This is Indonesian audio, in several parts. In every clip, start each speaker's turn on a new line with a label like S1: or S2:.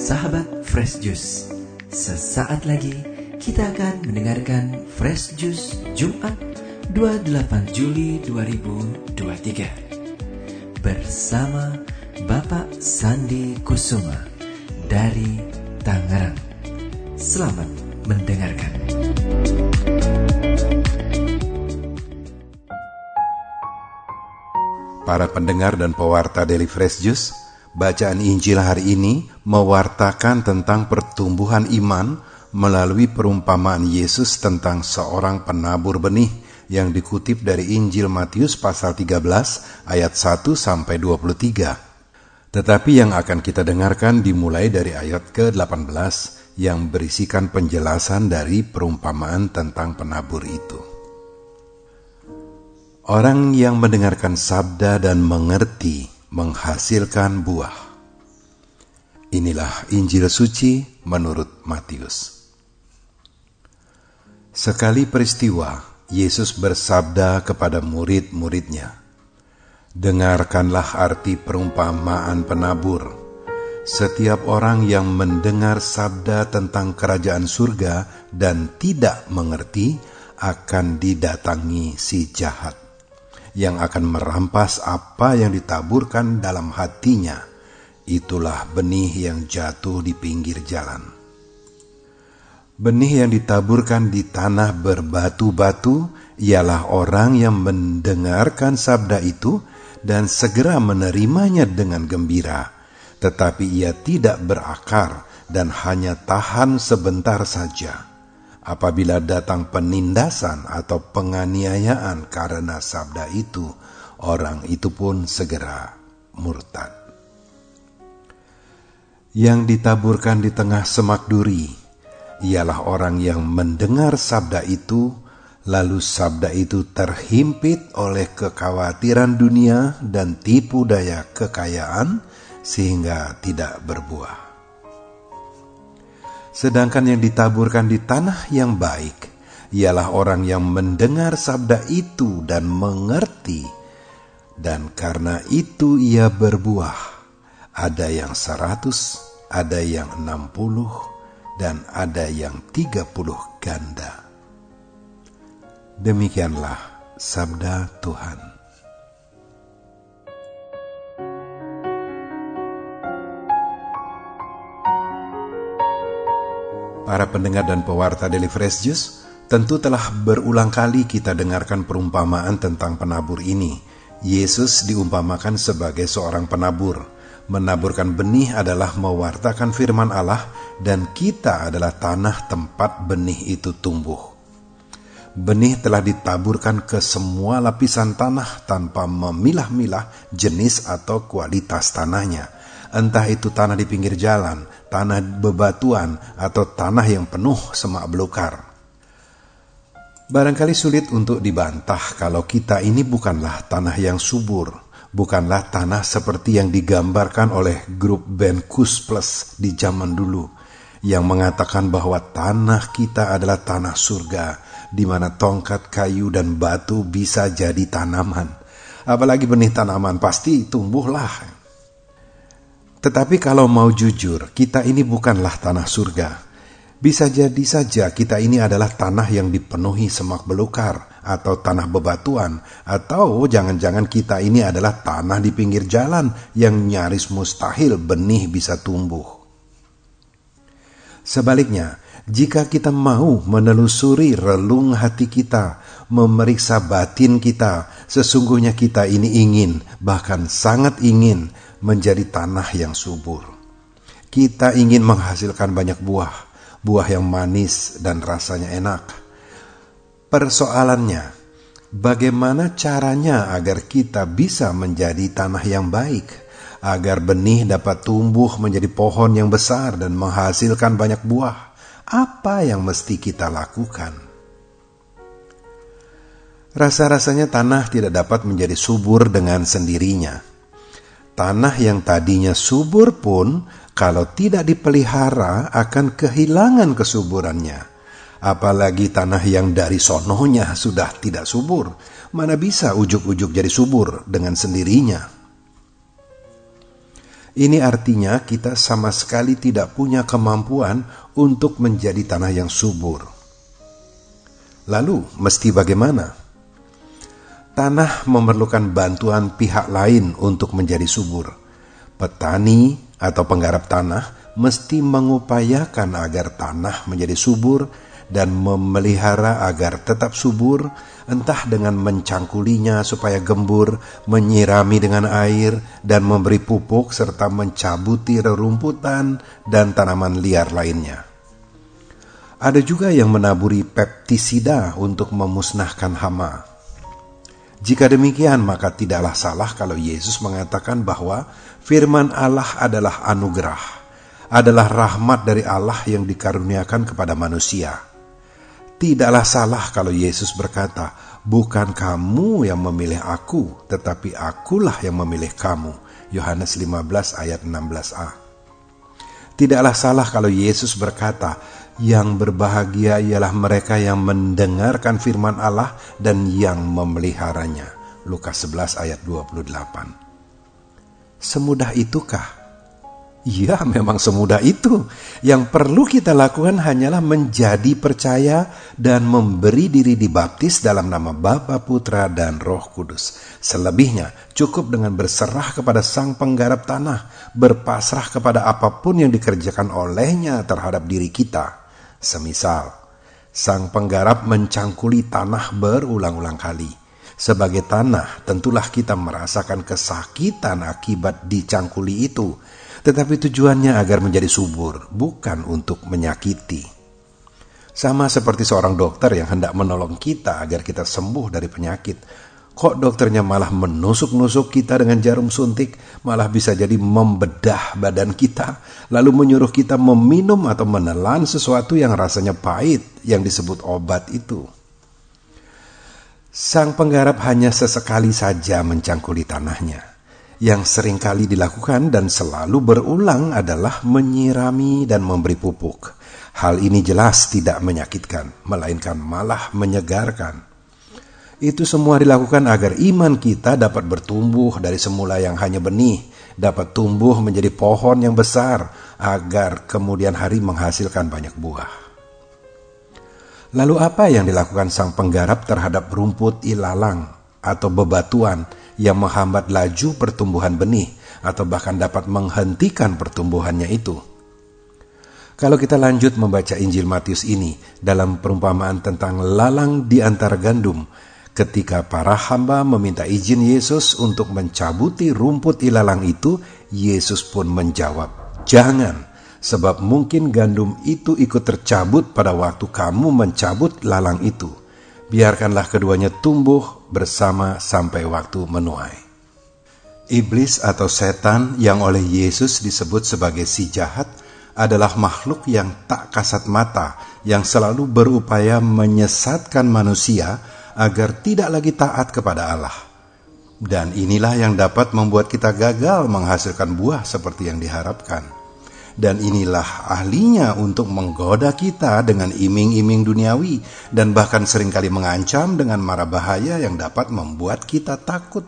S1: Sahabat Fresh Juice, sesaat lagi kita akan mendengarkan Fresh Juice Jumat 28 Juli 2023 bersama Bapak Sandi Kusuma dari Tangerang. Selamat mendengarkan.
S2: Para pendengar dan pewarta Daily Fresh Juice, bacaan Injil hari ini mewartakan tentang pertumbuhan iman melalui perumpamaan Yesus tentang seorang penabur benih yang dikutip dari Injil Matius pasal 13 ayat 1 sampai 23. Tetapi yang akan kita dengarkan dimulai dari ayat ke-18 yang berisikan penjelasan dari perumpamaan tentang penabur itu. Orang yang mendengarkan sabda dan mengerti menghasilkan buah. Inilah Injil suci menurut Matius. Sekali peristiwa, Yesus bersabda kepada murid-muridnya, Dengarkanlah arti perumpamaan penabur. Setiap orang yang mendengar sabda tentang kerajaan surga dan tidak mengerti akan didatangi si jahat yang akan merampas apa yang ditaburkan dalam hatinya. Itulah benih yang jatuh di pinggir jalan. Benih yang ditaburkan di tanah berbatu-batu ialah orang yang mendengarkan sabda itu dan segera menerimanya dengan gembira, tetapi ia tidak berakar dan hanya tahan sebentar saja apabila datang penindasan atau penganiayaan karena sabda itu, orang itu pun segera murtad. Yang ditaburkan di tengah semak duri ialah orang yang mendengar sabda itu, lalu sabda itu terhimpit oleh kekhawatiran dunia dan tipu daya kekayaan, sehingga tidak berbuah. Sedangkan yang ditaburkan di tanah yang baik ialah orang yang mendengar sabda itu dan mengerti, dan karena itu ia berbuah. Ada yang seratus, ada yang enam puluh, dan ada yang tiga puluh ganda. Demikianlah sabda Tuhan. Para pendengar dan pewarta Daily Fresh Juice, tentu telah berulang kali kita dengarkan perumpamaan tentang penabur ini. Yesus diumpamakan sebagai seorang penabur. Menaburkan benih adalah mewartakan firman Allah dan kita adalah tanah tempat benih itu tumbuh. Benih telah ditaburkan ke semua lapisan tanah tanpa memilah-milah jenis atau kualitas tanahnya – entah itu tanah di pinggir jalan, tanah bebatuan, atau tanah yang penuh semak belukar. Barangkali sulit untuk dibantah kalau kita ini bukanlah tanah yang subur, bukanlah tanah seperti yang digambarkan oleh grup band Kus Plus di zaman dulu, yang mengatakan bahwa tanah kita adalah tanah surga, di mana tongkat kayu dan batu bisa jadi tanaman. Apalagi benih tanaman pasti tumbuhlah tetapi kalau mau jujur, kita ini bukanlah tanah surga. Bisa jadi saja kita ini adalah tanah yang dipenuhi semak belukar atau tanah bebatuan atau jangan-jangan kita ini adalah tanah di pinggir jalan yang nyaris mustahil benih bisa tumbuh. Sebaliknya, jika kita mau menelusuri relung hati kita, memeriksa batin kita, sesungguhnya kita ini ingin, bahkan sangat ingin menjadi tanah yang subur. Kita ingin menghasilkan banyak buah, buah yang manis dan rasanya enak. Persoalannya, bagaimana caranya agar kita bisa menjadi tanah yang baik, agar benih dapat tumbuh menjadi pohon yang besar dan menghasilkan banyak buah? Apa yang mesti kita lakukan? Rasa-rasanya tanah tidak dapat menjadi subur dengan sendirinya Tanah yang tadinya subur pun kalau tidak dipelihara akan kehilangan kesuburannya. Apalagi tanah yang dari sononya sudah tidak subur, mana bisa ujuk-ujuk jadi subur dengan sendirinya. Ini artinya kita sama sekali tidak punya kemampuan untuk menjadi tanah yang subur. Lalu, mesti bagaimana? Tanah memerlukan bantuan pihak lain untuk menjadi subur. Petani atau penggarap tanah mesti mengupayakan agar tanah menjadi subur dan memelihara agar tetap subur, entah dengan mencangkulinya supaya gembur, menyirami dengan air, dan memberi pupuk serta mencabuti rerumputan dan tanaman liar lainnya. Ada juga yang menaburi peptisida untuk memusnahkan hama. Jika demikian, maka tidaklah salah kalau Yesus mengatakan bahwa firman Allah adalah anugerah, adalah rahmat dari Allah yang dikaruniakan kepada manusia Tidaklah salah kalau Yesus berkata, "Bukan kamu yang memilih aku, tetapi akulah yang memilih kamu." Yohanes 15 ayat 16a. Tidaklah salah kalau Yesus berkata, "Yang berbahagia ialah mereka yang mendengarkan firman Allah dan yang memeliharanya." Lukas 11 ayat 28. Semudah itukah Ya, memang semudah itu. Yang perlu kita lakukan hanyalah menjadi percaya dan memberi diri dibaptis dalam nama Bapa, Putra, dan Roh Kudus. Selebihnya, cukup dengan berserah kepada Sang Penggarap tanah, berpasrah kepada apa pun yang dikerjakan olehnya terhadap diri kita. Semisal, Sang Penggarap mencangkuli tanah berulang-ulang kali. Sebagai tanah, tentulah kita merasakan kesakitan akibat dicangkuli itu tetapi tujuannya agar menjadi subur, bukan untuk menyakiti. Sama seperti seorang dokter yang hendak menolong kita agar kita sembuh dari penyakit. Kok dokternya malah menusuk-nusuk kita dengan jarum suntik, malah bisa jadi membedah badan kita, lalu menyuruh kita meminum atau menelan sesuatu yang rasanya pahit yang disebut obat itu. Sang penggarap hanya sesekali saja mencangkuli tanahnya yang sering kali dilakukan dan selalu berulang adalah menyirami dan memberi pupuk. Hal ini jelas tidak menyakitkan, melainkan malah menyegarkan. Itu semua dilakukan agar iman kita dapat bertumbuh dari semula yang hanya benih, dapat tumbuh menjadi pohon yang besar, agar kemudian hari menghasilkan banyak buah. Lalu apa yang dilakukan sang penggarap terhadap rumput ilalang atau bebatuan yang menghambat laju pertumbuhan benih atau bahkan dapat menghentikan pertumbuhannya itu. Kalau kita lanjut membaca Injil Matius ini dalam perumpamaan tentang lalang di antara gandum, ketika para hamba meminta izin Yesus untuk mencabuti rumput ilalang itu, Yesus pun menjawab, "Jangan, sebab mungkin gandum itu ikut tercabut pada waktu kamu mencabut lalang itu." Biarkanlah keduanya tumbuh bersama sampai waktu menuai. Iblis atau setan yang oleh Yesus disebut sebagai si jahat adalah makhluk yang tak kasat mata, yang selalu berupaya menyesatkan manusia agar tidak lagi taat kepada Allah. Dan inilah yang dapat membuat kita gagal menghasilkan buah seperti yang diharapkan dan inilah ahlinya untuk menggoda kita dengan iming-iming duniawi dan bahkan sering kali mengancam dengan mara bahaya yang dapat membuat kita takut.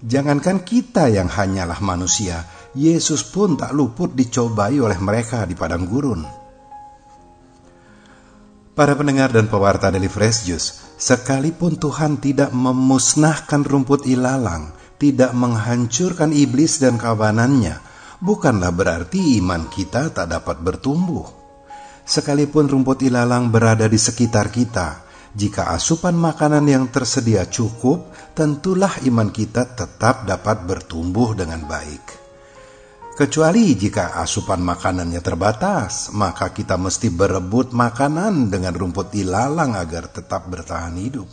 S2: Jangankan kita yang hanyalah manusia, Yesus pun tak luput dicobai oleh mereka di padang gurun. Para pendengar dan pewarta dari Fresh Juice, sekalipun Tuhan tidak memusnahkan rumput ilalang, tidak menghancurkan iblis dan kawanannya, bukanlah berarti iman kita tak dapat bertumbuh. Sekalipun rumput ilalang berada di sekitar kita, jika asupan makanan yang tersedia cukup, tentulah iman kita tetap dapat bertumbuh dengan baik. Kecuali jika asupan makanannya terbatas, maka kita mesti berebut makanan dengan rumput ilalang agar tetap bertahan hidup.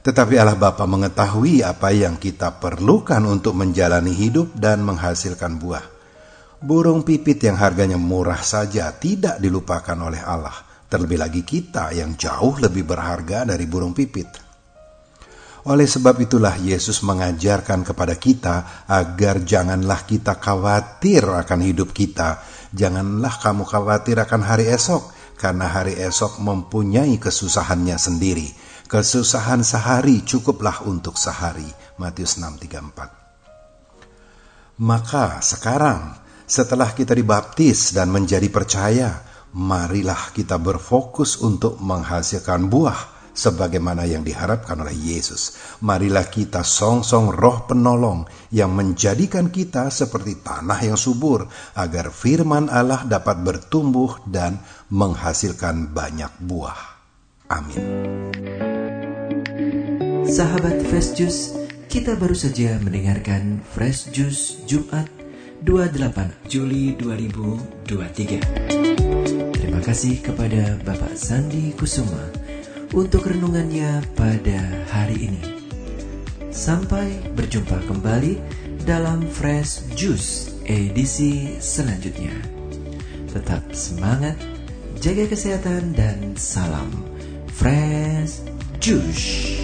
S2: Tetapi Allah Bapa mengetahui apa yang kita perlukan untuk menjalani hidup dan menghasilkan buah. Burung pipit yang harganya murah saja tidak dilupakan oleh Allah, terlebih lagi kita yang jauh lebih berharga dari burung pipit. Oleh sebab itulah Yesus mengajarkan kepada kita agar janganlah kita khawatir akan hidup kita, janganlah kamu khawatir akan hari esok, karena hari esok mempunyai kesusahannya sendiri. Kesusahan sehari cukuplah untuk sehari. Matius 6:34. Maka sekarang, setelah kita dibaptis dan menjadi percaya, marilah kita berfokus untuk menghasilkan buah sebagaimana yang diharapkan oleh Yesus. Marilah kita song-song roh penolong yang menjadikan kita seperti tanah yang subur agar firman Allah dapat bertumbuh dan menghasilkan banyak buah. Amin.
S1: Sahabat Fresh Juice, kita baru saja mendengarkan Fresh Juice Jumat 28 Juli 2023. Terima kasih kepada Bapak Sandi Kusuma untuk renungannya pada hari ini. Sampai berjumpa kembali dalam Fresh Juice edisi selanjutnya. Tetap semangat, jaga kesehatan dan salam Fresh Juice.